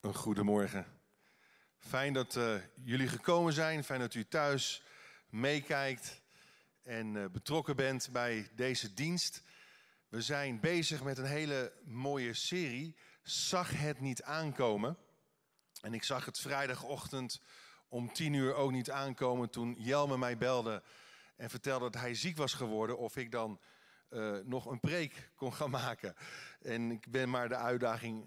Een goedemorgen. Fijn dat uh, jullie gekomen zijn. Fijn dat u thuis meekijkt en uh, betrokken bent bij deze dienst. We zijn bezig met een hele mooie serie. Zag het niet aankomen. En ik zag het vrijdagochtend om tien uur ook niet aankomen toen Jelme mij belde en vertelde dat hij ziek was geworden. Of ik dan uh, nog een preek kon gaan maken. En ik ben maar de uitdaging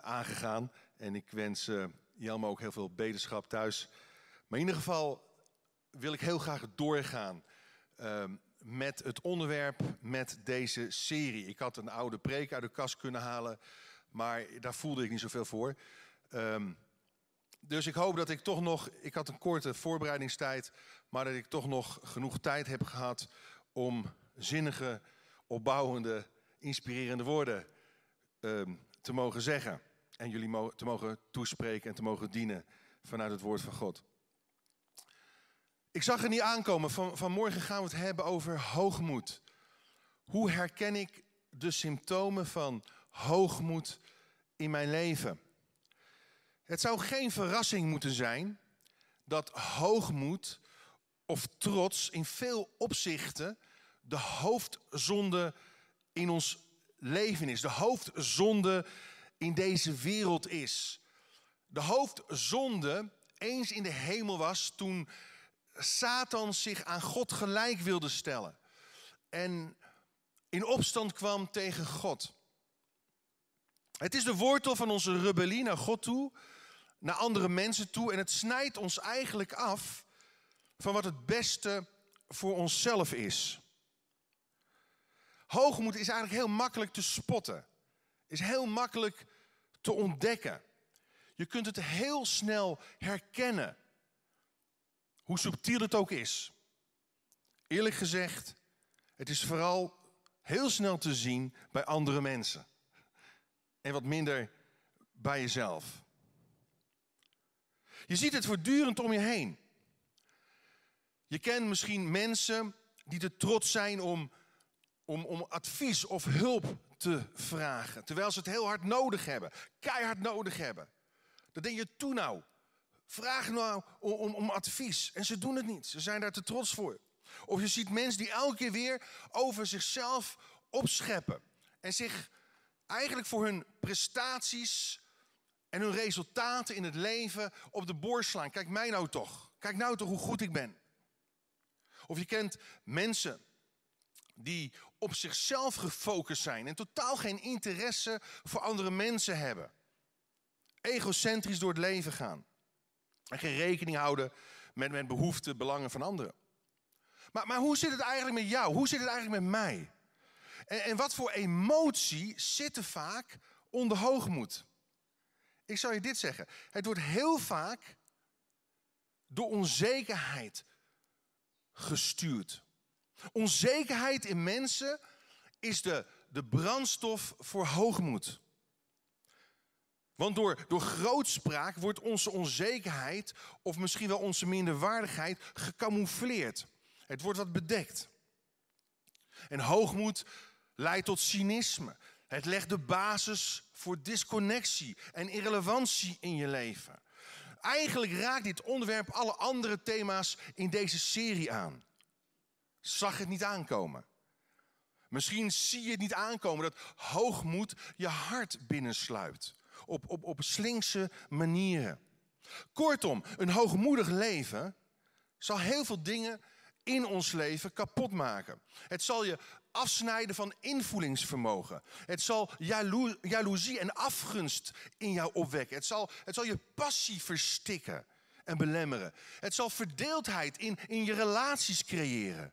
aangegaan. En ik wens uh, ook heel veel beterschap thuis. Maar in ieder geval wil ik heel graag doorgaan uh, met het onderwerp, met deze serie. Ik had een oude preek uit de kast kunnen halen, maar daar voelde ik niet zoveel voor. Um, dus ik hoop dat ik toch nog, ik had een korte voorbereidingstijd, maar dat ik toch nog genoeg tijd heb gehad om zinnige, opbouwende, inspirerende woorden um, te mogen zeggen en jullie te mogen toespreken en te mogen dienen vanuit het woord van God. Ik zag er niet aankomen. Van, vanmorgen gaan we het hebben over hoogmoed. Hoe herken ik de symptomen van hoogmoed in mijn leven? Het zou geen verrassing moeten zijn dat hoogmoed of trots in veel opzichten de hoofdzonde in ons leven is. De hoofdzonde in deze wereld is. De hoofdzonde eens in de hemel was toen Satan zich aan God gelijk wilde stellen. En in opstand kwam tegen God. Het is de wortel van onze rebellie naar God toe, naar andere mensen toe. En het snijdt ons eigenlijk af van wat het beste voor onszelf is. Hoogmoed is eigenlijk heel makkelijk te spotten. Is heel makkelijk te ontdekken. Je kunt het heel snel herkennen, hoe subtiel het ook is. Eerlijk gezegd, het is vooral heel snel te zien bij andere mensen. En wat minder bij jezelf. Je ziet het voortdurend om je heen. Je kent misschien mensen die te trots zijn om, om, om advies of hulp te vragen. Terwijl ze het heel hard nodig hebben. Keihard nodig hebben. Dan denk je, toe nou. Vraag nou om, om, om advies. En ze doen het niet. Ze zijn daar te trots voor. Of je ziet mensen die elke keer weer over zichzelf opscheppen. En zich eigenlijk voor hun prestaties en hun resultaten in het leven op de borst slaan. Kijk mij nou toch. Kijk nou toch hoe goed ik ben. Of je kent mensen die op zichzelf gefocust zijn en totaal geen interesse voor andere mensen hebben. Egocentrisch door het leven gaan. En geen rekening houden met, met behoeften, belangen van anderen. Maar, maar hoe zit het eigenlijk met jou? Hoe zit het eigenlijk met mij? En, en wat voor emotie zit er vaak onder hoogmoed? Ik zou je dit zeggen. Het wordt heel vaak door onzekerheid gestuurd. Onzekerheid in mensen is de, de brandstof voor hoogmoed. Want door, door grootspraak wordt onze onzekerheid of misschien wel onze minderwaardigheid gecamoufleerd. Het wordt wat bedekt. En hoogmoed leidt tot cynisme. Het legt de basis voor disconnectie en irrelevantie in je leven. Eigenlijk raakt dit onderwerp alle andere thema's in deze serie aan zag het niet aankomen. Misschien zie je het niet aankomen dat hoogmoed je hart binnensluipt. Op, op, op slinkse manieren. Kortom, een hoogmoedig leven zal heel veel dingen in ons leven kapot maken. Het zal je afsnijden van invoelingsvermogen. Het zal jaloezie en afgunst in jou opwekken. Het zal, het zal je passie verstikken en belemmeren. Het zal verdeeldheid in, in je relaties creëren.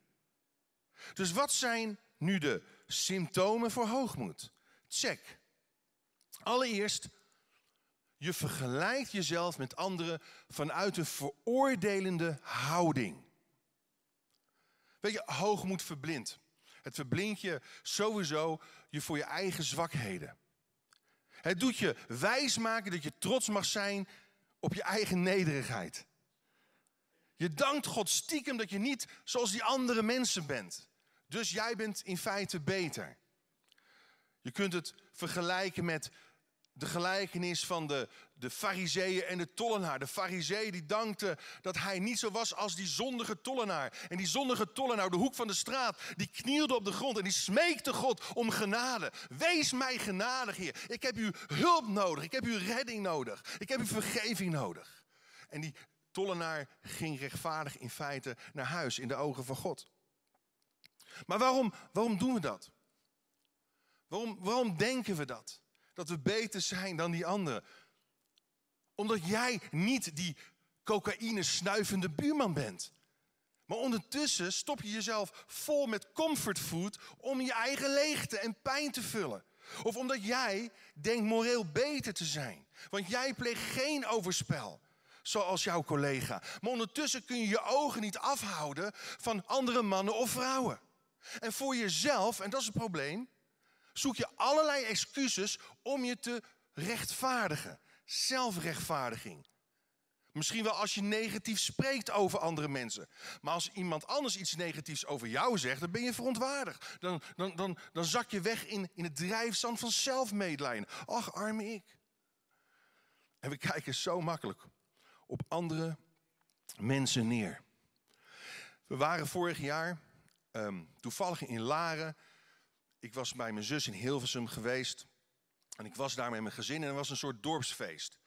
Dus wat zijn nu de symptomen voor hoogmoed? Check. Allereerst, je vergelijkt jezelf met anderen vanuit een veroordelende houding. Weet je, hoogmoed verblindt. Het verblindt je sowieso je voor je eigen zwakheden. Het doet je wijsmaken dat je trots mag zijn op je eigen nederigheid. Je dankt God stiekem dat je niet zoals die andere mensen bent. Dus jij bent in feite beter. Je kunt het vergelijken met de gelijkenis van de, de fariseeën en de tollenaar. De fariseeën die dankte dat hij niet zo was als die zondige tollenaar. En die zondige tollenaar de hoek van de straat, die knielde op de grond en die smeekte God om genade. Wees mij genadig, Heer. Ik heb uw hulp nodig. Ik heb uw redding nodig. Ik heb uw vergeving nodig. En die tollenaar ging rechtvaardig in feite naar huis in de ogen van God. Maar waarom, waarom doen we dat? Waarom, waarom denken we dat? Dat we beter zijn dan die anderen? Omdat jij niet die cocaïne snuivende buurman bent. Maar ondertussen stop je jezelf vol met comfortfood om je eigen leegte en pijn te vullen. Of omdat jij denkt moreel beter te zijn. Want jij pleegt geen overspel, zoals jouw collega. Maar ondertussen kun je je ogen niet afhouden van andere mannen of vrouwen. En voor jezelf, en dat is het probleem, zoek je allerlei excuses om je te rechtvaardigen. Zelfrechtvaardiging. Misschien wel als je negatief spreekt over andere mensen. Maar als iemand anders iets negatiefs over jou zegt, dan ben je verontwaardigd. Dan, dan, dan, dan zak je weg in, in het drijfzand van zelfmedelijden. Ach, arme ik. En we kijken zo makkelijk op andere mensen neer. We waren vorig jaar um, toevallig in Laren. Ik was bij mijn zus in Hilversum geweest. En ik was daar met mijn gezin en er was een soort dorpsfeest.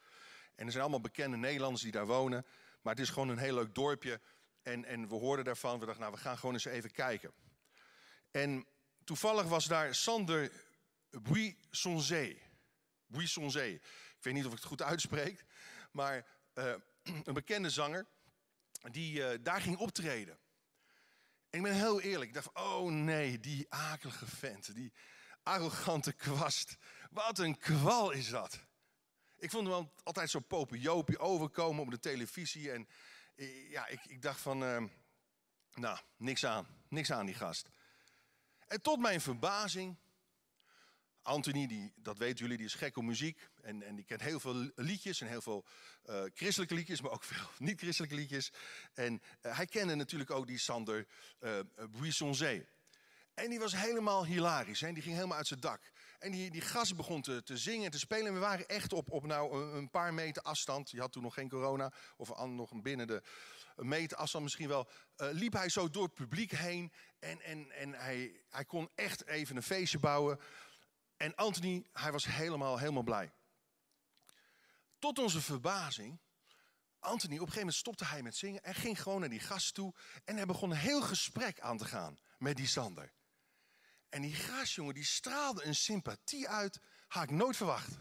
En er zijn allemaal bekende Nederlanders die daar wonen. Maar het is gewoon een heel leuk dorpje. En, en we hoorden daarvan. We dachten, nou, we gaan gewoon eens even kijken. En toevallig was daar Sander Buissonzé. Buissonzé. Ik weet niet of ik het goed uitspreek. Maar uh, een bekende zanger. Die uh, daar ging optreden. Ik ben heel eerlijk. Ik dacht, oh nee, die akelige vent. Die arrogante kwast. Wat een kwal is dat. Ik vond hem altijd zo popiopie overkomen op de televisie. En eh, ja, ik, ik dacht van, uh, nou, niks aan. Niks aan die gast. En tot mijn verbazing, Anthony, die, dat weten jullie, die is gek op muziek. En, en die kent heel veel liedjes en heel veel uh, christelijke liedjes, maar ook veel niet-christelijke liedjes. En uh, hij kende natuurlijk ook die Sander uh, Buissonzé. En die was helemaal hilarisch. Hè? Die ging helemaal uit zijn dak. En die, die gast begon te, te zingen en te spelen. En we waren echt op, op nou een, een paar meter afstand. Je had toen nog geen corona. Of nog binnen de een meter afstand misschien wel. Liep hij zo door het publiek heen. En, en, en hij, hij kon echt even een feestje bouwen. En Anthony, hij was helemaal, helemaal blij. Tot onze verbazing. Anthony, op een gegeven moment stopte hij met zingen en ging gewoon naar die gast toe. En hij begon een heel gesprek aan te gaan met die Sander. En die gastjongen die straalde een sympathie uit, had ik nooit verwacht.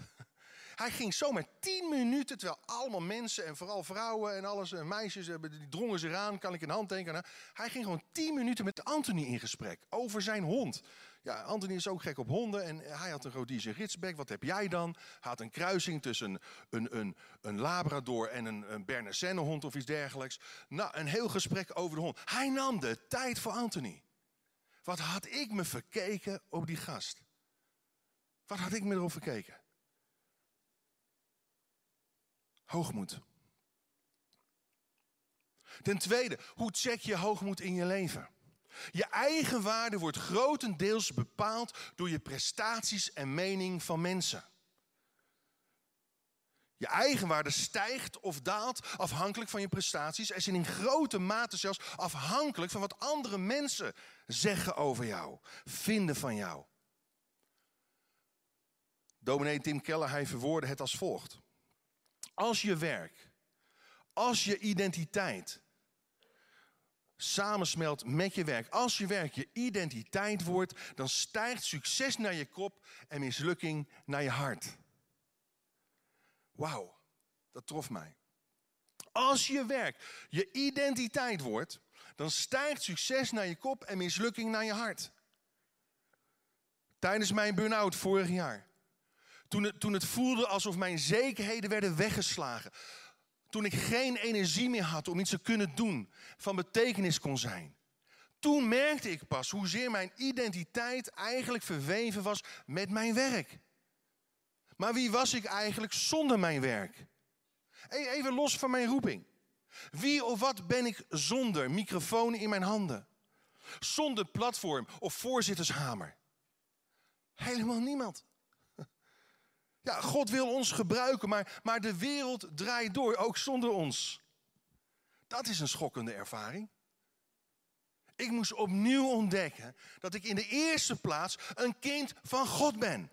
Hij ging zo met tien minuten, terwijl allemaal mensen en vooral vrouwen en alles, en meisjes, die drongen zich aan, kan ik in hand denken. Hij ging gewoon tien minuten met Anthony in gesprek over zijn hond. Ja, Anthony is ook gek op honden en hij had een Rhodesian Ridgeback. Wat heb jij dan? Hij had een kruising tussen een, een, een Labrador en een, een Bernese hond of iets dergelijks. Nou, een heel gesprek over de hond. Hij nam de tijd voor Anthony. Wat had ik me verkeken op die gast? Wat had ik me erop verkeken? Hoogmoed. Ten tweede, hoe check je hoogmoed in je leven? Je eigen waarde wordt grotendeels bepaald door je prestaties en mening van mensen. Je eigenwaarde stijgt of daalt afhankelijk van je prestaties en zijn in grote mate zelfs afhankelijk van wat andere mensen zeggen over jou, vinden van jou. Dominee Tim Keller, hij verwoordde het als volgt. Als je werk, als je identiteit samensmelt met je werk, als je werk je identiteit wordt, dan stijgt succes naar je kop en mislukking naar je hart. Wauw, dat trof mij. Als je werk je identiteit wordt, dan stijgt succes naar je kop en mislukking naar je hart. Tijdens mijn burn-out vorig jaar. Toen het, toen het voelde alsof mijn zekerheden werden weggeslagen. Toen ik geen energie meer had om iets te kunnen doen, van betekenis kon zijn. Toen merkte ik pas hoezeer mijn identiteit eigenlijk verweven was met mijn werk. Maar wie was ik eigenlijk zonder mijn werk? Even los van mijn roeping. Wie of wat ben ik zonder microfoon in mijn handen? Zonder platform of voorzittershamer? Helemaal niemand. Ja, God wil ons gebruiken, maar, maar de wereld draait door, ook zonder ons. Dat is een schokkende ervaring. Ik moest opnieuw ontdekken dat ik in de eerste plaats een kind van God ben.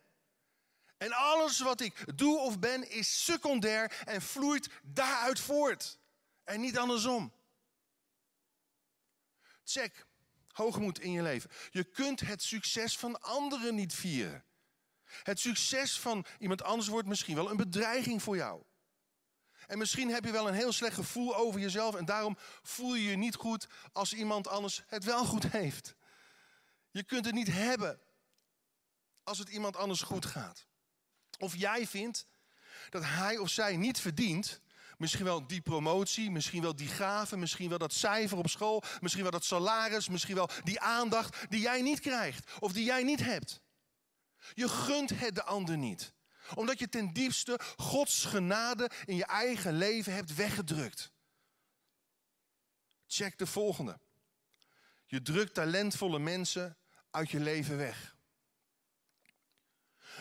En alles wat ik doe of ben is secundair en vloeit daaruit voort. En niet andersom. Check, hoogmoed in je leven. Je kunt het succes van anderen niet vieren. Het succes van iemand anders wordt misschien wel een bedreiging voor jou. En misschien heb je wel een heel slecht gevoel over jezelf en daarom voel je je niet goed als iemand anders het wel goed heeft. Je kunt het niet hebben als het iemand anders goed gaat. Of jij vindt dat hij of zij niet verdient, misschien wel die promotie, misschien wel die gave, misschien wel dat cijfer op school, misschien wel dat salaris, misschien wel die aandacht die jij niet krijgt of die jij niet hebt. Je gunt het de ander niet omdat je ten diepste Gods genade in je eigen leven hebt weggedrukt. Check de volgende. Je drukt talentvolle mensen uit je leven weg.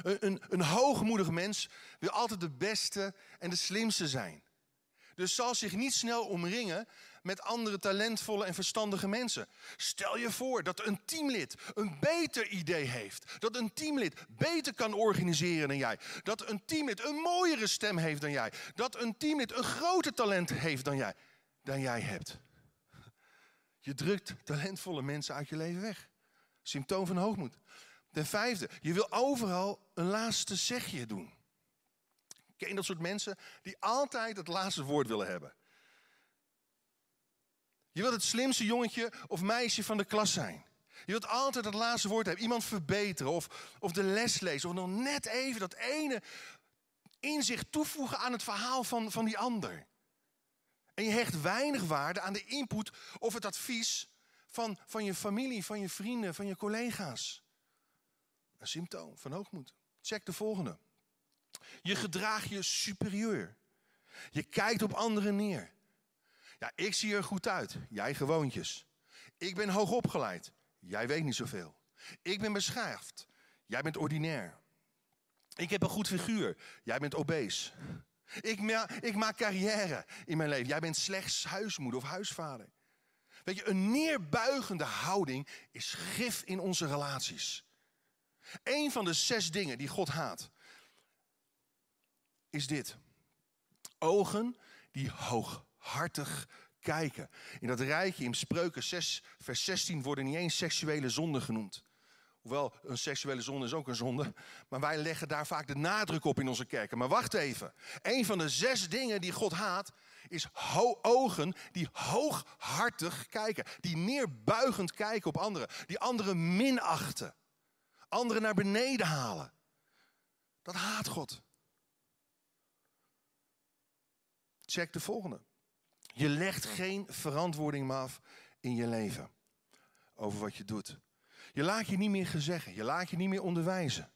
Een, een, een hoogmoedig mens wil altijd de beste en de slimste zijn. Dus zal zich niet snel omringen met andere talentvolle en verstandige mensen. Stel je voor dat een teamlid een beter idee heeft. Dat een teamlid beter kan organiseren dan jij. Dat een teamlid een mooiere stem heeft dan jij. Dat een teamlid een groter talent heeft dan jij, dan jij hebt. Je drukt talentvolle mensen uit je leven weg. Symptoom van hoogmoed. Ten vijfde, je wil overal een laatste zegje doen. Ken dat soort mensen die altijd het laatste woord willen hebben? Je wilt het slimste jongetje of meisje van de klas zijn. Je wilt altijd het laatste woord hebben. Iemand verbeteren of, of de les lezen. Of nog net even dat ene inzicht toevoegen aan het verhaal van, van die ander. En je hecht weinig waarde aan de input of het advies van, van je familie, van je vrienden, van je collega's. Een symptoom van hoogmoed. Check de volgende. Je gedraagt je superieur. Je kijkt op anderen neer. Ja, ik zie er goed uit. Jij gewoontjes. Ik ben hoog opgeleid. Jij weet niet zoveel. Ik ben beschaafd. Jij bent ordinair. Ik heb een goed figuur. Jij bent obese. Ik, ik maak carrière in mijn leven. Jij bent slechts huismoeder of huisvader. Weet je, een neerbuigende houding is gif in onze relaties. Een van de zes dingen die God haat, is dit. Ogen die hooghartig kijken. In dat rijtje in Spreuken 6, vers 16 worden niet eens seksuele zonden genoemd. Hoewel, een seksuele zonde is ook een zonde. Maar wij leggen daar vaak de nadruk op in onze kerken. Maar wacht even. Een van de zes dingen die God haat, is ogen die hooghartig kijken. Die neerbuigend kijken op anderen. Die anderen minachten. Anderen naar beneden halen. Dat haat God. Check de volgende. Je legt geen verantwoording af in je leven over wat je doet. Je laat je niet meer gezeggen, je laat je niet meer onderwijzen.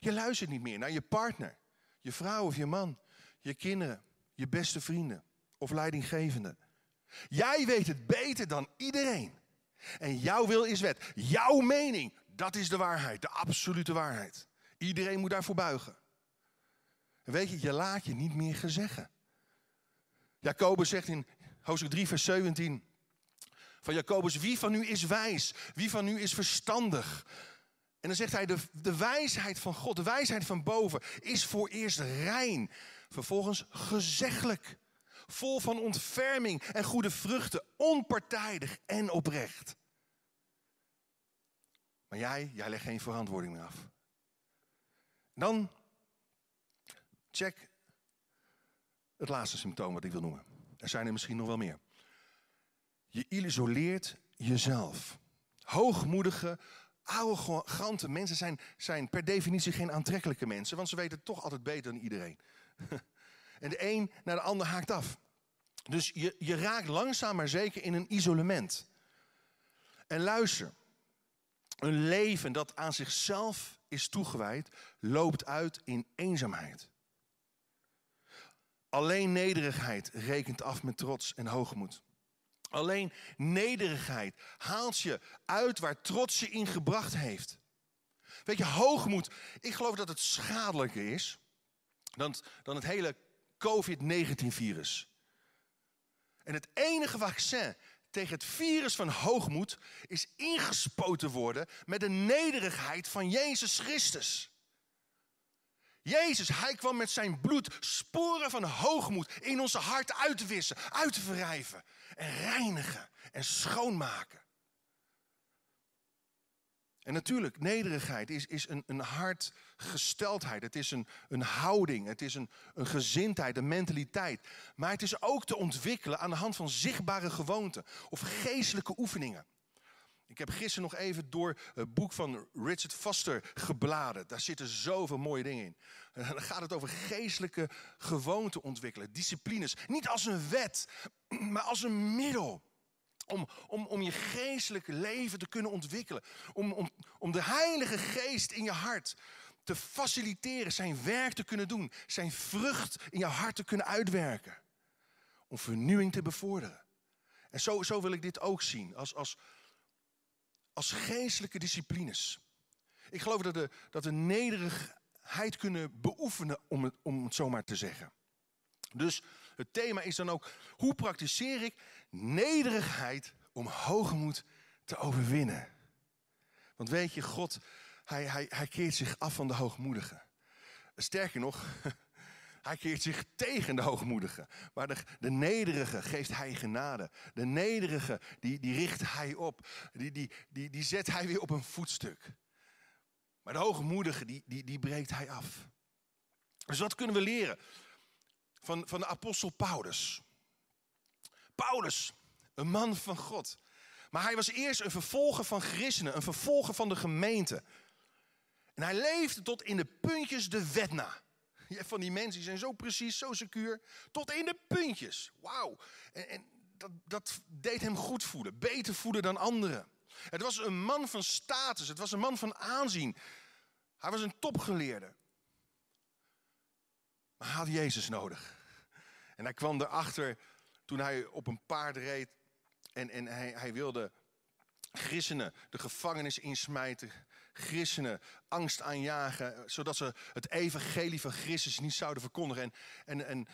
Je luistert niet meer naar je partner, je vrouw of je man, je kinderen, je beste vrienden of leidinggevende. Jij weet het beter dan iedereen. En jouw wil is wet. Jouw mening, dat is de waarheid, de absolute waarheid. Iedereen moet daarvoor buigen. En weet je, je laat je niet meer gezeggen. Jacobus zegt in hoofdstuk 3, vers 17 van Jacobus, wie van u is wijs? Wie van u is verstandig? En dan zegt hij, de, de wijsheid van God, de wijsheid van boven, is voor eerst rein. Vervolgens gezeggelijk, vol van ontferming en goede vruchten, onpartijdig en oprecht. Maar jij, jij legt geen verantwoording meer af. Dan check het laatste symptoom wat ik wil noemen. Er zijn er misschien nog wel meer. Je isoleert jezelf. Hoogmoedige, arrogante mensen zijn, zijn per definitie geen aantrekkelijke mensen, want ze weten het toch altijd beter dan iedereen. En de een naar de ander haakt af. Dus je, je raakt langzaam maar zeker in een isolement. En luister, een leven dat aan zichzelf is toegewijd, loopt uit in eenzaamheid. Alleen nederigheid rekent af met trots en hoogmoed. Alleen nederigheid haalt je uit waar trots je in gebracht heeft. Weet je, hoogmoed, ik geloof dat het schadelijker is dan, dan het hele COVID-19-virus. En het enige vaccin tegen het virus van hoogmoed is ingespoten worden met de nederigheid van Jezus Christus. Jezus, hij kwam met zijn bloed sporen van hoogmoed in onze hart uit te wissen, uit te wrijven en reinigen en schoonmaken. En natuurlijk, nederigheid is, is een, een hartgesteldheid. Het is een, een houding. Het is een, een gezindheid, een mentaliteit. Maar het is ook te ontwikkelen aan de hand van zichtbare gewoonten of geestelijke oefeningen. Ik heb gisteren nog even door het boek van Richard Foster gebladen. Daar zitten zoveel mooie dingen in. En dan gaat het over geestelijke gewoonten ontwikkelen, disciplines. Niet als een wet, maar als een middel. Om, om, om je geestelijke leven te kunnen ontwikkelen. Om, om, om de Heilige Geest in je hart te faciliteren, zijn werk te kunnen doen. Zijn vrucht in jouw hart te kunnen uitwerken. Om vernieuwing te bevorderen. En zo, zo wil ik dit ook zien. Als, als, als geestelijke disciplines. Ik geloof dat we, dat we nederigheid kunnen beoefenen, om het, om zo maar te zeggen. Dus het thema is dan ook, hoe praktiseer ik nederigheid om hoogmoed te overwinnen? Want weet je, God, hij, hij, hij keert zich af van de hoogmoedigen. Sterker nog, hij keert zich tegen de hoogmoedigen. Maar de, de nederige geeft hij genade. De nederige, die, die richt hij op. Die, die, die, die zet hij weer op een voetstuk. Maar de hoogmoedige, die, die, die breekt hij af. Dus wat kunnen we leren? van, van de apostel Paulus. Paulus, een man van God. Maar hij was eerst een vervolger van christenen, een vervolger van de gemeente. En hij leefde tot in de puntjes de wet na. Je van die mensen die zijn zo precies, zo secuur. Tot in de puntjes. Wauw. En, en dat, dat deed hem goed voelen. Beter voelen dan anderen. Het was een man van status. Het was een man van aanzien. Hij was een topgeleerde. Maar hij had Jezus nodig. En hij kwam erachter toen hij op een paard reed en, en hij, hij wilde christenen de gevangenis insmijten, christenen angst aanjagen, zodat ze het evangelie van Christus niet zouden verkondigen. En, en, en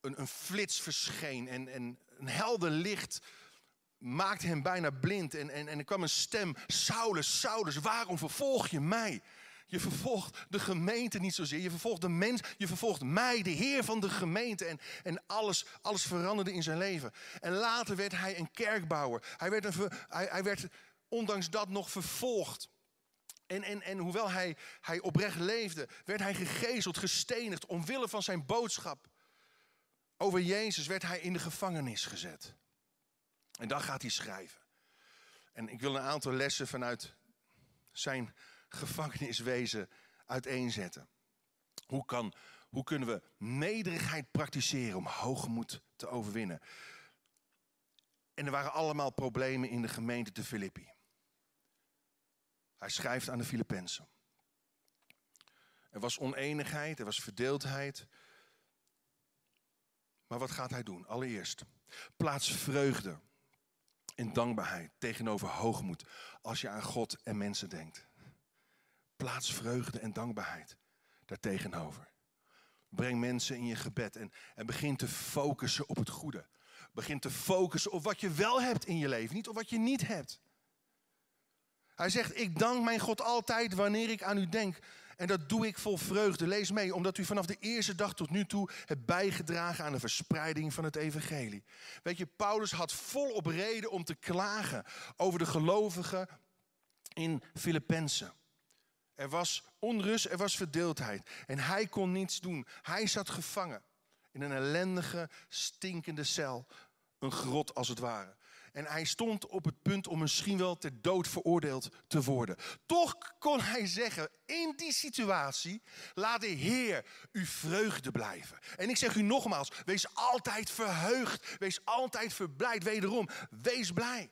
een, een flits verscheen en, en een helder licht maakte hem bijna blind. En, en, en er kwam een stem, Saulus, Saulus, waarom vervolg je mij? Je vervolgt de gemeente niet zozeer. Je vervolgt de mens. Je vervolgt mij, de Heer van de gemeente. En, en alles, alles veranderde in zijn leven. En later werd hij een kerkbouwer. Hij werd, een, hij, hij werd ondanks dat nog vervolgd. En, en, en hoewel hij, hij oprecht leefde, werd hij gegezeld, gestenigd omwille van zijn boodschap. Over Jezus werd hij in de gevangenis gezet. En dan gaat hij schrijven. En ik wil een aantal lessen vanuit zijn gevangeniswezen uiteenzetten. Hoe, kan, hoe kunnen we nederigheid praktiseren om hoogmoed te overwinnen? En er waren allemaal problemen in de gemeente te Filippi. Hij schrijft aan de Filippenzen. Er was oneenigheid, er was verdeeldheid. Maar wat gaat hij doen? Allereerst, plaats vreugde en dankbaarheid tegenover hoogmoed als je aan God en mensen denkt. Plaats vreugde en dankbaarheid daartegenover. Breng mensen in je gebed en, en begin te focussen op het goede. Begin te focussen op wat je wel hebt in je leven, niet op wat je niet hebt. Hij zegt, ik dank mijn God altijd wanneer ik aan u denk. En dat doe ik vol vreugde. Lees mee, omdat u vanaf de eerste dag tot nu toe hebt bijgedragen aan de verspreiding van het evangelie. Weet je, Paulus had volop reden om te klagen over de gelovigen in Filippenzen. Er was onrust, er was verdeeldheid. En hij kon niets doen. Hij zat gevangen in een ellendige, stinkende cel. Een grot als het ware. En hij stond op het punt om misschien wel ter dood veroordeeld te worden. Toch kon hij zeggen, in die situatie, laat de Heer uw vreugde blijven. En ik zeg u nogmaals, wees altijd verheugd, wees altijd verblijd. Wederom, wees blij.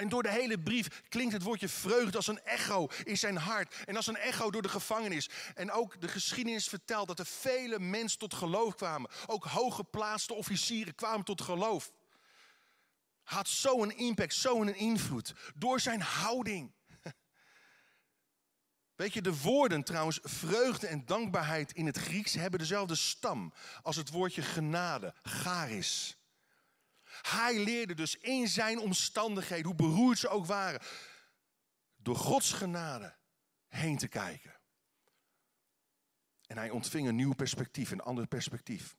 En door de hele brief klinkt het woordje vreugde als een echo in zijn hart. En als een echo door de gevangenis. En ook de geschiedenis vertelt dat er vele mensen tot geloof kwamen. Ook hooggeplaatste officieren kwamen tot geloof. Had zo'n impact, zo'n invloed. Door zijn houding. Weet je, de woorden trouwens, vreugde en dankbaarheid in het Grieks hebben dezelfde stam als het woordje genade, charis. Hij leerde dus in zijn omstandigheden, hoe beroerd ze ook waren, door Gods genade heen te kijken. En hij ontving een nieuw perspectief, een ander perspectief.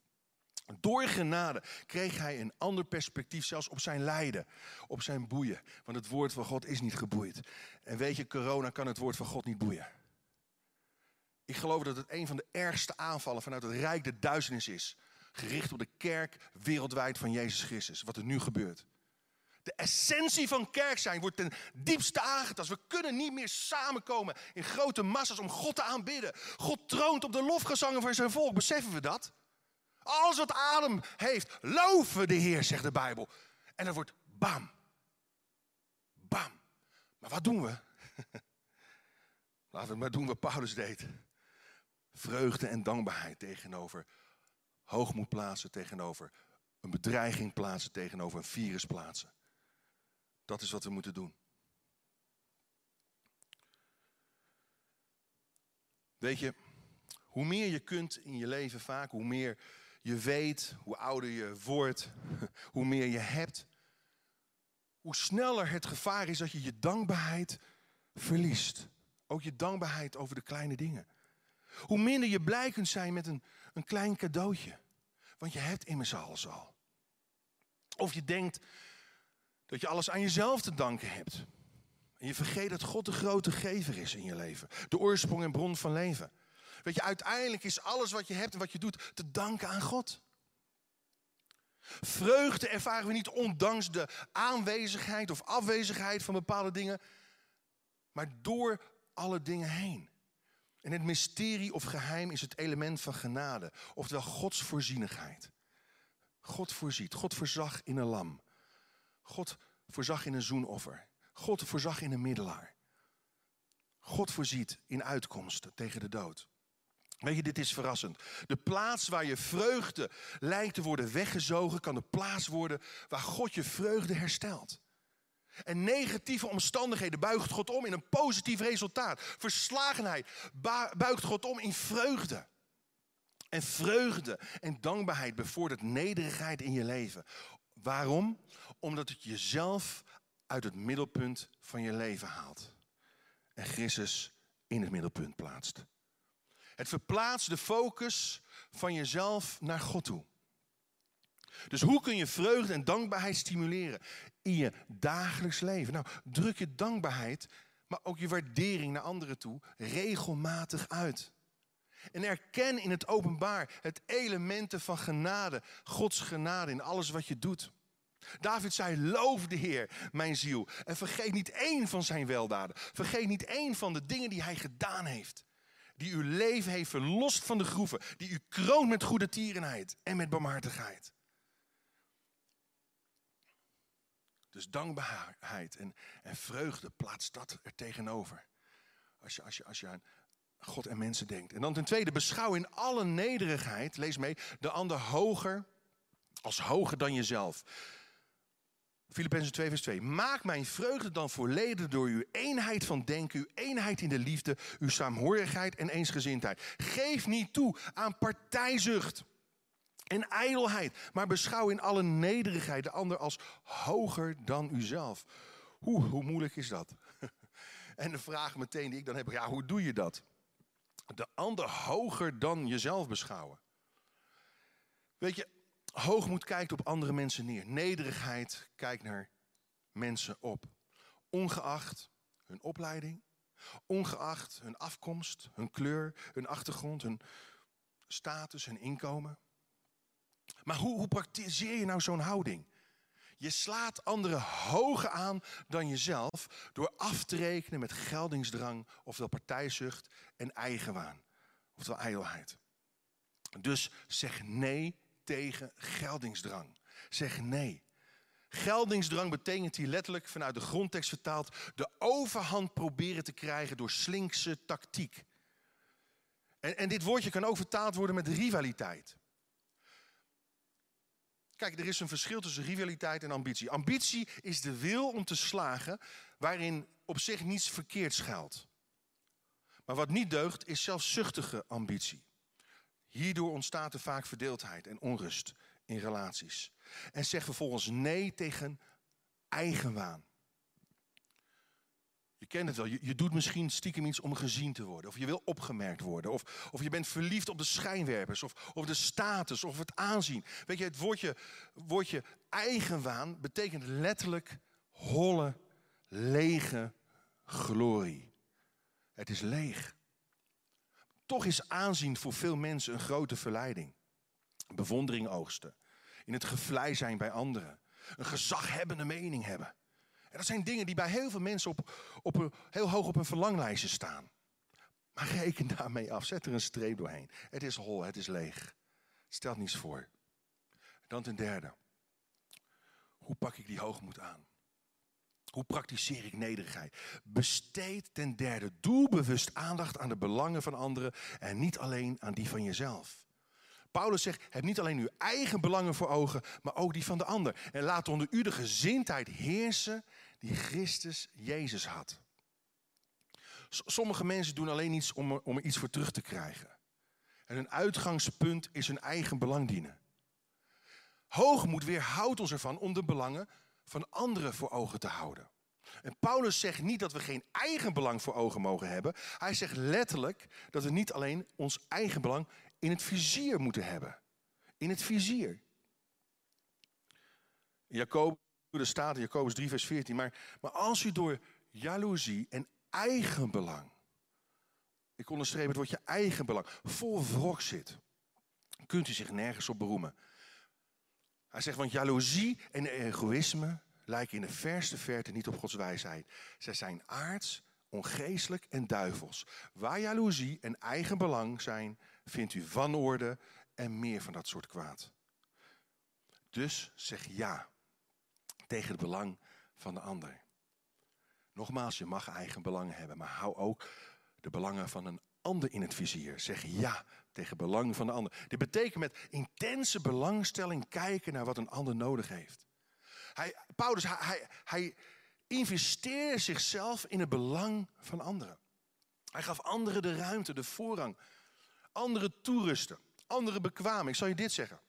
Door genade kreeg hij een ander perspectief, zelfs op zijn lijden, op zijn boeien. Want het woord van God is niet geboeid. En weet je, corona kan het woord van God niet boeien. Ik geloof dat het een van de ergste aanvallen vanuit het Rijk de duisternis is. Gericht op de kerk wereldwijd van Jezus Christus. Wat er nu gebeurt. De essentie van kerk zijn wordt ten diepste aangetast. We kunnen niet meer samenkomen in grote massa's om God te aanbidden. God troont op de lofgezangen van zijn volk. Beseffen we dat? Alles wat adem heeft, loven de Heer, zegt de Bijbel. En dan wordt bam. Bam. Maar wat doen we? Laten we maar doen wat Paulus deed. Vreugde en dankbaarheid tegenover hoogmoed plaatsen, tegenover een bedreiging plaatsen, tegenover een virus plaatsen. Dat is wat we moeten doen. Weet je, hoe meer je kunt in je leven vaak, hoe meer je weet, hoe ouder je wordt, hoe meer je hebt, hoe sneller het gevaar is dat je je dankbaarheid verliest. Ook je dankbaarheid over de kleine dingen. Hoe minder je blij kunt zijn met een, een klein cadeautje. Want je hebt immers alles al. Of je denkt dat je alles aan jezelf te danken hebt. En je vergeet dat God de grote gever is in je leven. De oorsprong en bron van leven. Weet je, uiteindelijk is alles wat je hebt en wat je doet te danken aan God. Vreugde ervaren we niet ondanks de aanwezigheid of afwezigheid van bepaalde dingen, maar door alle dingen heen. En het mysterie of geheim is het element van genade, oftewel Gods voorzienigheid. God voorziet, God voorzag in een lam. God voorzag in een zoenoffer. God voorzag in een middelaar. God voorziet in uitkomsten tegen de dood. Weet je, dit is verrassend. De plaats waar je vreugde lijkt te worden weggezogen, kan de plaats worden waar God je vreugde herstelt. En negatieve omstandigheden buigt God om in een positief resultaat. Verslagenheid buigt God om in vreugde. En vreugde en dankbaarheid bevordert nederigheid in je leven. Waarom? Omdat het jezelf uit het middelpunt van je leven haalt. En Christus in het middelpunt plaatst. Het verplaatst de focus van jezelf naar God toe. Dus hoe kun je vreugde en dankbaarheid stimuleren in je dagelijks leven? Nou, druk je dankbaarheid, maar ook je waardering naar anderen toe regelmatig uit. En erken in het openbaar het elementen van genade, Gods genade in alles wat je doet. David zei: Loof de Heer, mijn ziel. En vergeet niet één van zijn weldaden. Vergeet niet één van de dingen die hij gedaan heeft. Die uw leven heeft verlost van de groeven. Die u kroont met goede tierenheid en met barmhartigheid. Dus dankbaarheid en, en vreugde, plaats dat er tegenover. Als je, als, je, als je aan God en mensen denkt. En dan ten tweede, beschouw in alle nederigheid, lees mee, de ander hoger als hoger dan jezelf. Filippenzen 2, vers 2. Maak mijn vreugde dan volledig door uw eenheid van denken, uw eenheid in de liefde, uw saamhorigheid en eensgezindheid. Geef niet toe aan partijzucht en ijdelheid, maar beschouw in alle nederigheid de ander als hoger dan uzelf. Hoe, hoe moeilijk is dat? En de vraag meteen die ik dan heb, ja, hoe doe je dat? De ander hoger dan jezelf beschouwen. Weet je, hoogmoed kijkt op andere mensen neer. Nederigheid kijkt naar mensen op. Ongeacht hun opleiding, ongeacht hun afkomst, hun kleur, hun achtergrond, hun status, hun inkomen. Maar hoe, hoe praktiseer je nou zo'n houding? Je slaat anderen hoger aan dan jezelf door af te rekenen met geldingsdrang, oftewel partijzucht en eigenwaan, oftewel ijdelheid. Dus zeg nee tegen geldingsdrang. Zeg nee. Geldingsdrang betekent hier letterlijk vanuit de grondtekst vertaald de overhand proberen te krijgen door slinkse tactiek. En, en dit woordje kan ook vertaald worden met rivaliteit. Kijk, er is een verschil tussen rivaliteit en ambitie. Ambitie is de wil om te slagen waarin op zich niets verkeerd schuilt. Maar wat niet deugt, is zelfzuchtige ambitie. Hierdoor ontstaat er vaak verdeeldheid en onrust in relaties. En zeg vervolgens nee tegen eigenwaan. Je kent het wel, je, je, doet misschien stiekem iets om gezien te worden. Of je wil opgemerkt worden. Of, of je bent verliefd op de schijnwerpers. Of, of de status. Of het aanzien. Weet je, het woordje, woordje eigenwaan betekent letterlijk holle, lege glorie. Het is leeg. Toch is aanzien voor veel mensen een grote verleiding. Bewondering oogsten. In het gevlei zijn bij anderen. Een gezaghebbende mening hebben. En dat zijn dingen die bij heel veel mensen op, op heel hoog op hun verlanglijstje staan. Maar reken daarmee af. Zet er een streep doorheen. Het is hol, het is leeg. Stelt niets voor. Dan ten derde. Hoe pak ik die hoogmoed aan? Hoe praktiseer ik nederigheid? Besteed ten derde doelbewust aandacht aan de belangen van anderen en niet alleen aan die van jezelf. Paulus zegt, heb niet alleen uw eigen belangen voor ogen, maar ook die van de ander. En laat onder u de gezindheid heersen die Christus Jezus had. Sommige mensen doen alleen iets om er, om er iets voor terug te krijgen. En hun uitgangspunt is hun eigen belang dienen. Hoogmoed weerhoudt ons ervan om de belangen van anderen voor ogen te houden. En Paulus zegt niet dat we geen eigen belang voor ogen mogen hebben. Hij zegt letterlijk dat we niet alleen ons eigen belang in het vizier moeten hebben. In het vizier. Jacobus, er staat in Jacobus 3, vers 14. Maar, maar als u door jaloezie en eigen belang, ik onderstreep het eigen belang, vol wrok zit, kunt u zich nergens op beroemen. Hij zegt, want jaloezie en egoïsme lijken in de verste verte niet op Gods wijsheid. Zij zijn aards, ongeestelijk en duivels. Waar jaloezie en eigen belang zijn, vindt u wanorde en meer van dat soort kwaad. Dus zeg ja tegen het belang van de ander. Nogmaals, je mag eigen belangen hebben, maar hou ook de belangen van een ander in het vizier. Zeg ja tegen belang van de ander. Dit betekent met intense belangstelling kijken naar wat een ander nodig heeft. Hij, Paulus, hij, hij, hij investeerde zichzelf in het belang van anderen. Hij gaf anderen de ruimte, de voorrang. Anderen toerusten, anderen bekwamen. Ik zal je dit zeggen.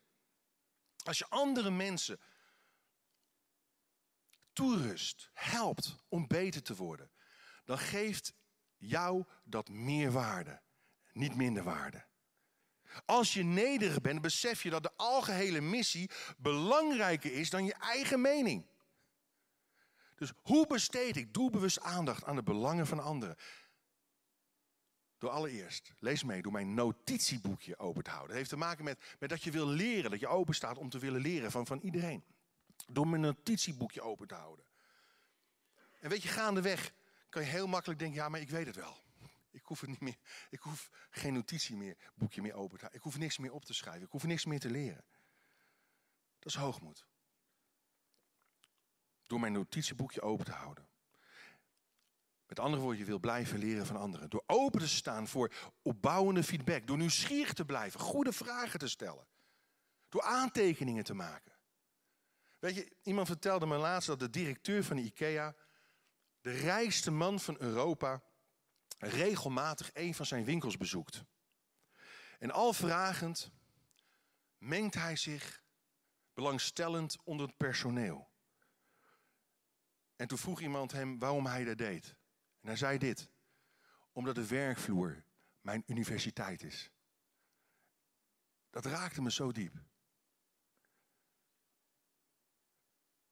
Als je andere mensen toerust, helpt om beter te worden, dan geeft jou dat meer waarde, niet minder waarde. Als je nederig bent, besef je dat de algehele missie belangrijker is dan je eigen mening. Dus hoe besteed ik doelbewust aandacht aan de belangen van anderen? Door allereerst, lees mee, door mijn notitieboekje open te houden. Dat heeft te maken met, met dat je wil leren, dat je open staat om te willen leren van, van iedereen. Door mijn notitieboekje open te houden. En weet je, gaandeweg kan je heel makkelijk denken, ja, maar ik weet het wel. Ik hoef het niet meer. Ik hoef geen notitie meer, boekje meer open te houden. Ik hoef niks meer op te schrijven. Ik hoef niks meer te leren. Dat is hoogmoed. Door mijn notitieboekje open te houden. Met andere woorden, je wil blijven leren van anderen. Door open te staan voor opbouwende feedback. Door nieuwsgierig te blijven, goede vragen te stellen. Door aantekeningen te maken. Weet je, iemand vertelde me laatst dat de directeur van de IKEA, de rijkste man van Europa, regelmatig een van zijn winkels bezoekt. En al vragend mengt hij zich belangstellend onder het personeel. En toen vroeg iemand hem waarom hij dat deed. En hij zei dit: omdat de werkvloer mijn universiteit is. Dat raakte me zo diep.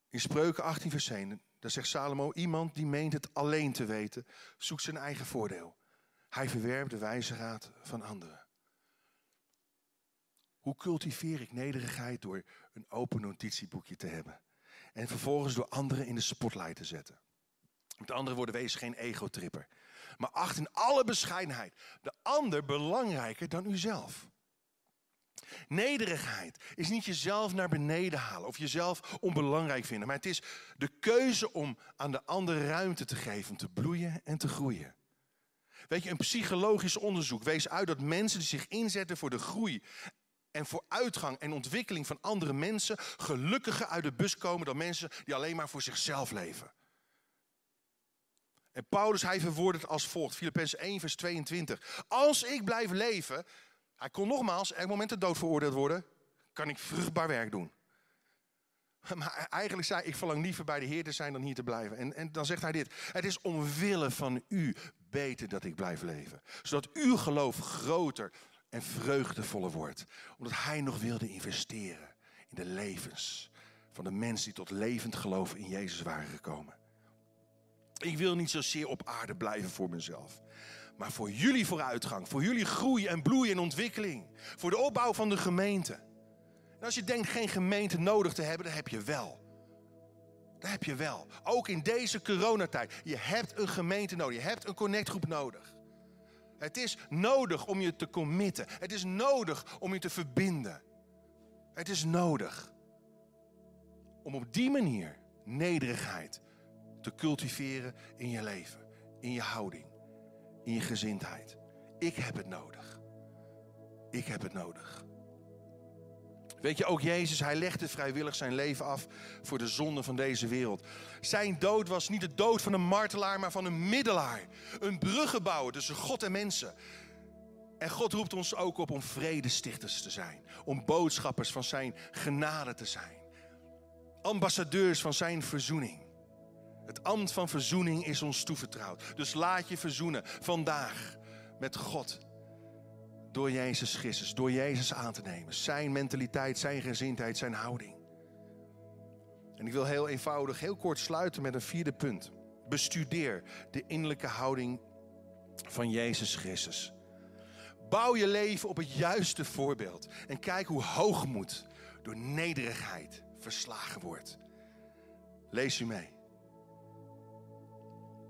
In Spreuken 18 vers 1, daar zegt Salomo, iemand die meent het alleen te weten, zoekt zijn eigen voordeel. Hij verwerpt de wijze raad van anderen. Hoe cultiveer ik nederigheid door een open notitieboekje te hebben? En vervolgens door anderen in de spotlight te zetten. Met andere woorden, wees geen egotripper. Maar acht in alle bescheidenheid de ander belangrijker dan uzelf. Nederigheid is niet jezelf naar beneden halen of jezelf onbelangrijk vinden, maar het is de keuze om aan de ander ruimte te geven om te bloeien en te groeien. Weet je, een psychologisch onderzoek wees uit dat mensen die zich inzetten voor de groei en voor uitgang en ontwikkeling van andere mensen gelukkiger uit de bus komen dan mensen die alleen maar voor zichzelf leven. En Paulus, hij verwoordt het als volgt. Filippenzen 1, vers 22. Als ik blijf leven, hij kon nogmaals elk moment de dood veroordeeld worden, kan ik vruchtbaar werk doen. Maar eigenlijk zei ik verlang liever bij de Heer te zijn dan hier te blijven. En, en dan zegt hij dit. Het is omwille van u beter dat ik blijf leven. Zodat uw geloof groter en vreugdevoller wordt. Omdat hij nog wilde investeren in de levens van de mensen die tot levend geloof in Jezus waren gekomen. Ik wil niet zozeer op aarde blijven voor mezelf. Maar voor jullie vooruitgang, voor jullie groei en bloei en ontwikkeling. Voor de opbouw van de gemeente. En als je denkt geen gemeente nodig te hebben, dan heb je wel. Dat heb je wel. Ook in deze coronatijd. Je hebt een gemeente nodig. Je hebt een connectgroep nodig. Het is nodig om je te committen. Het is nodig om je te verbinden. Het is nodig om op die manier nederigheid te cultiveren in je leven, in je houding, in je gezindheid. Ik heb het nodig. Ik heb het nodig. Weet je, ook Jezus, hij legde vrijwillig zijn leven af voor de zonde van deze wereld. Zijn dood was niet de dood van een martelaar, maar van een middelaar. Een bruggenbouwer tussen God en mensen. En God roept ons ook op om vredestichters te zijn. Om boodschappers van zijn genade te zijn. Ambassadeurs van zijn verzoening. Het ambt van verzoening is ons toevertrouwd. Dus laat je verzoenen vandaag met God. Door Jezus Christus, door Jezus aan te nemen. Zijn mentaliteit, zijn gezindheid, zijn houding. En ik wil heel eenvoudig, heel kort sluiten met een vierde punt. Bestudeer de innerlijke houding van Jezus Christus. Bouw je leven op het juiste voorbeeld. En kijk hoe hoogmoed door nederigheid verslagen wordt. Lees u mee.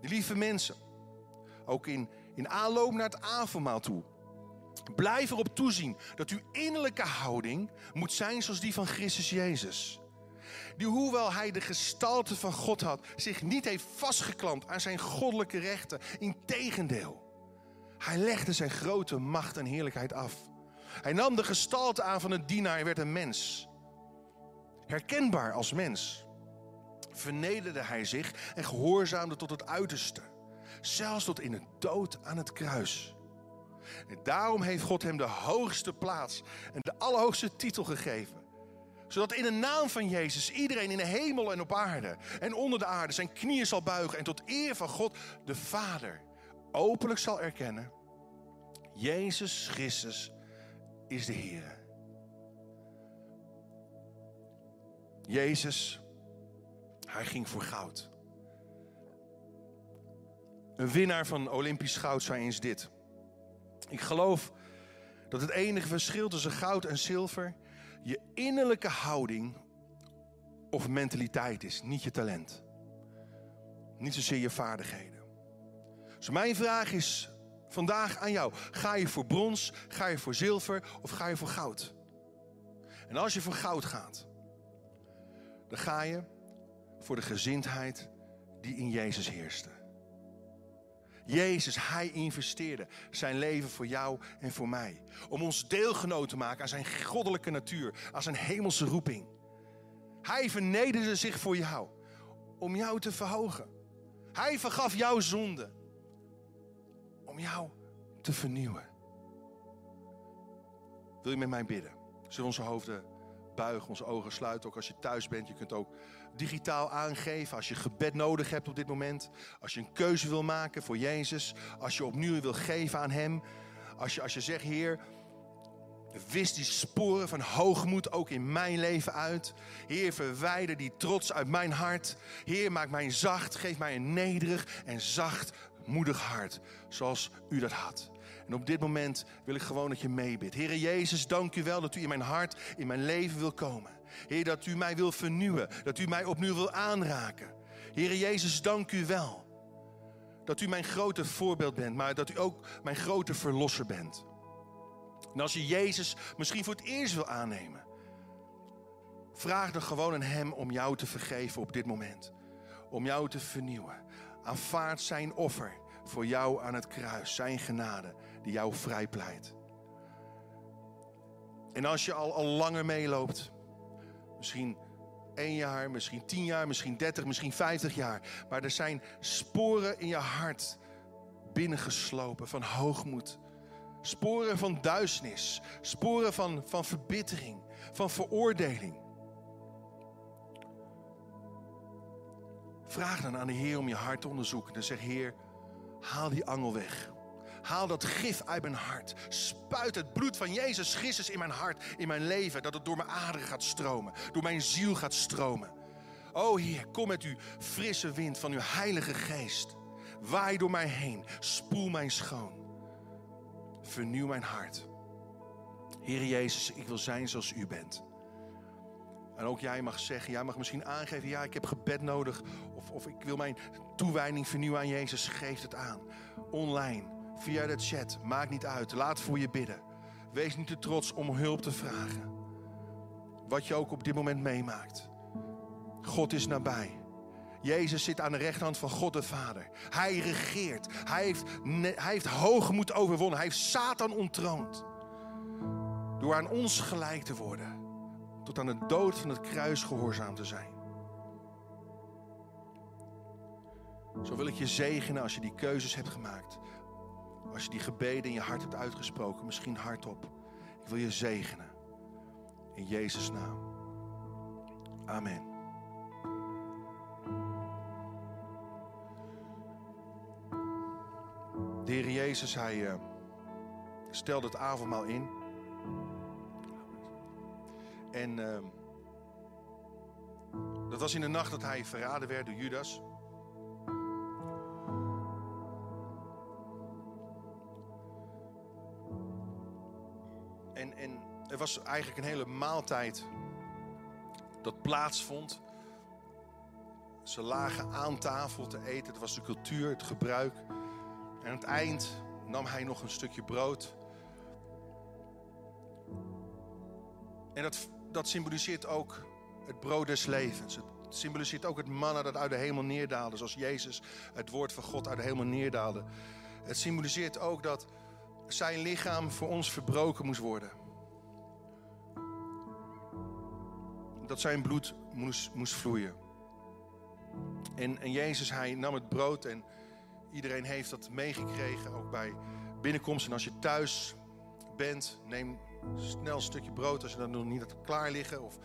Lieve mensen, ook in, in aanloop naar het avondmaal toe. Blijf erop toezien dat uw innerlijke houding moet zijn zoals die van Christus Jezus. Die, hoewel hij de gestalte van God had, zich niet heeft vastgeklampt aan zijn goddelijke rechten. Integendeel, hij legde zijn grote macht en heerlijkheid af. Hij nam de gestalte aan van een dienaar en werd een mens. Herkenbaar als mens vernederde hij zich en gehoorzaamde tot het uiterste. Zelfs tot in het dood aan het kruis. En daarom heeft God hem de hoogste plaats en de allerhoogste titel gegeven. Zodat in de naam van Jezus iedereen in de hemel en op aarde en onder de aarde zijn knieën zal buigen en tot eer van God de Vader openlijk zal erkennen. Jezus Christus is de Heer. Jezus hij ging voor goud. Een winnaar van Olympisch goud zei eens dit. Ik geloof dat het enige verschil tussen goud en zilver je innerlijke houding of mentaliteit is, niet je talent. Niet zozeer je vaardigheden. Dus mijn vraag is vandaag aan jou. Ga je voor brons, ga je voor zilver of ga je voor goud? En als je voor goud gaat, dan ga je voor de gezindheid die in Jezus heerste. Jezus, Hij investeerde zijn leven voor jou en voor mij. Om ons deelgenoot te maken aan zijn goddelijke natuur, aan zijn hemelse roeping. Hij vernederde zich voor jou, om jou te verhogen. Hij vergaf jouw zonde, om jou te vernieuwen. Wil je met mij bidden? Zullen we onze hoofden buigen, onze ogen sluiten, ook als je thuis bent. Je kunt ook digitaal aangeven als je gebed nodig hebt op dit moment. Als je een keuze wil maken voor Jezus. Als je opnieuw wil geven aan Hem. Als je, als je zegt, Heer, wist die sporen van hoogmoed ook in mijn leven uit. Heer, verwijder die trots uit mijn hart. Heer, maak mij zacht. Geef mij een nederig en zacht, moedig hart. Zoals u dat had. En op dit moment wil ik gewoon dat je meebidt. Heer Jezus, dank u wel dat u in mijn hart, in mijn leven wil komen. Heer, dat u mij wil vernieuwen. Dat u mij opnieuw wil aanraken. Heer Jezus, dank u wel. Dat u mijn grote voorbeeld bent, maar dat u ook mijn grote verlosser bent. En als je Jezus misschien voor het eerst wil aannemen, vraag dan gewoon aan Hem om jou te vergeven op dit moment. Om jou te vernieuwen. Aanvaard zijn offer voor jou aan het kruis, zijn genade die jou vrijpleit. En als je al, al langer meeloopt, misschien één jaar, misschien tien jaar, misschien dertig, misschien vijftig jaar. Maar er zijn sporen in je hart binnengeslopen van hoogmoed. Sporen van duisternis. Sporen van, van verbittering, van veroordeling. Vraag dan aan de Heer om je hart te onderzoeken. En zeg, Heer, haal die angel weg. Haal dat gif uit mijn hart. Spuit het bloed van Jezus Christus in mijn hart, in mijn leven. Dat het door mijn aderen gaat stromen. Door mijn ziel gaat stromen. O Heer, kom met uw frisse wind van uw heilige geest. Waai door mij heen. Spoel mij schoon. Vernieuw mijn hart. Heer Jezus, ik wil zijn zoals u bent. En ook jij mag zeggen, jij mag misschien aangeven, ja, ik heb gebed nodig. Of, of ik wil mijn toewijding vernieuwen aan Jezus. Geef het aan. Online, via de chat, maakt niet uit. Laat voor je bidden. Wees niet te trots om hulp te vragen. Wat je ook op dit moment meemaakt. God is nabij. Jezus zit aan de rechterhand van God de Vader. Hij regeert. Hij heeft, hij heeft hoogmoed overwonnen. Hij heeft Satan ontroond. Door aan ons gelijk te worden. Tot aan de dood van het kruis gehoorzaam te zijn. Zo wil ik je zegenen als je die keuzes hebt gemaakt. Als je die gebeden in je hart hebt uitgesproken, misschien hardop. Ik wil je zegenen. In Jezus' naam. Amen. De Heer Jezus, hij uh, stelde het avondmaal in. En uh, dat was in de nacht dat hij verraden werd door Judas. Was eigenlijk een hele maaltijd dat plaatsvond. Ze lagen aan tafel te eten. Het was de cultuur, het gebruik. En aan het eind nam hij nog een stukje brood. En dat, dat symboliseert ook het brood des levens. Het symboliseert ook het manna dat uit de hemel neerdaalde. Zoals Jezus het woord van God uit de hemel neerdaalde. Het symboliseert ook dat zijn lichaam voor ons verbroken moest worden. Dat zijn bloed moest, moest vloeien. En, en Jezus, hij nam het brood en Iedereen heeft dat meegekregen, ook bij binnenkomst. En als je thuis bent, neem snel een stukje brood als je dat nog niet hebt klaar liggen. Of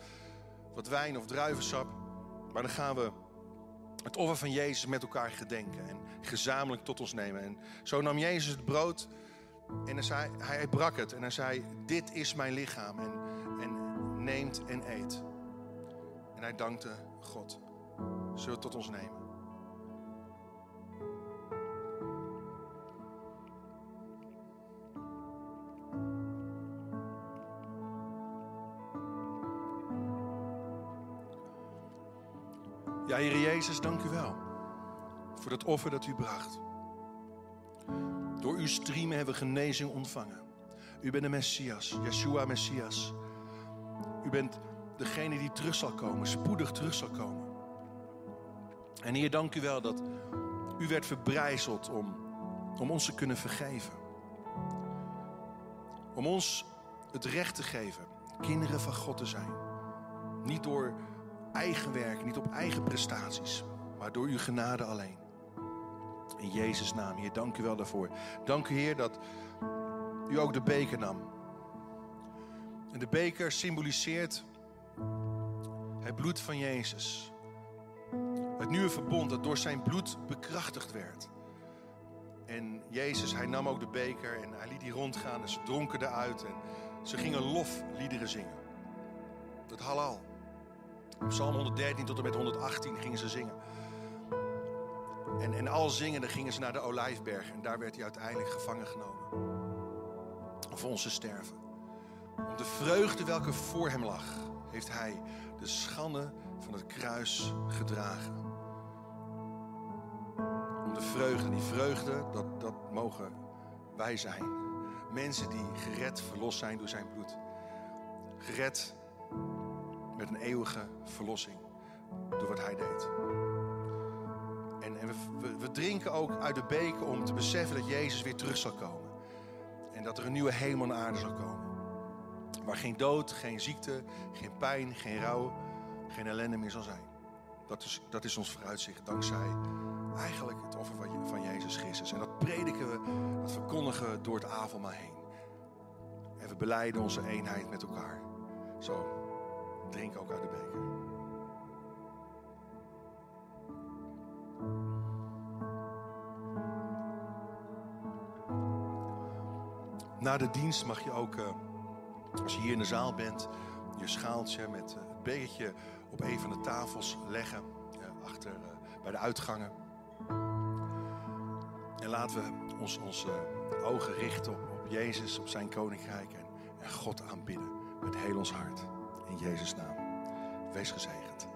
wat wijn of druivensap. Maar dan gaan we het offer van Jezus met elkaar gedenken en gezamenlijk tot ons nemen. En zo nam Jezus het brood en hij, zei, hij brak het en hij zei, dit is mijn lichaam en, en neemt en eet. En hij dankte God. Zullen we tot ons nemen? Ja, Heer Jezus, dank u wel voor dat offer dat u bracht. Door uw streamen hebben we genezing ontvangen. U bent de Messias, Yeshua Messias. U bent degene die terug zal komen, spoedig terug zal komen. En Heer, dank u wel dat u werd verbrijzeld om, om ons te kunnen vergeven. Om ons het recht te geven kinderen van God te zijn. Niet door eigen werk, niet op eigen prestaties, maar door uw genade alleen. In Jezus' naam, Heer, dank u wel daarvoor. Dank u, Heer, dat u ook de beker nam. En de beker symboliseert het bloed van Jezus. Het nieuwe verbond dat door zijn bloed bekrachtigd werd. En Jezus, hij nam ook de beker en hij liet die rondgaan en ze dronken eruit. En ze gingen lofliederen zingen. Het halal. Psalm 113 tot en met 118 gingen ze zingen. En, en al zingende gingen ze naar de Olijfberg. En daar werd hij uiteindelijk gevangen genomen. Voor onze sterven. Om de vreugde welke voor hem lag, heeft hij de schande van het kruis gedragen. Om de vreugde, die vreugde, dat, dat mogen wij zijn. Mensen die gered, verlost zijn door zijn bloed. Gered met een eeuwige verlossing door wat hij deed. En, en we, we, drinken ook uit de beker om te beseffen dat Jezus weer terug zal komen. En dat er een nieuwe hemel en aarde zal komen. Waar geen dood, geen ziekte, geen pijn, geen rouw, geen ellende meer zal zijn. Dat is, dat is ons vooruitzicht dankzij eigenlijk het offer van, van Jezus Christus. En dat prediken we, dat verkondigen we door het avondmaal heen. En we beleiden onze eenheid met elkaar. Zo, drink ook uit de beker. Na de dienst mag je ook, uh, als je hier in de zaal bent, je schaaltje met uh, het bekertje op een van de tafels leggen. Uh, achter bij de uitgangen. En laten we ons, onze ogen richten op, Jezus, op zijn koninkrijk en God aanbidden met heel ons hart. In Jezus' naam. Wees gezegend.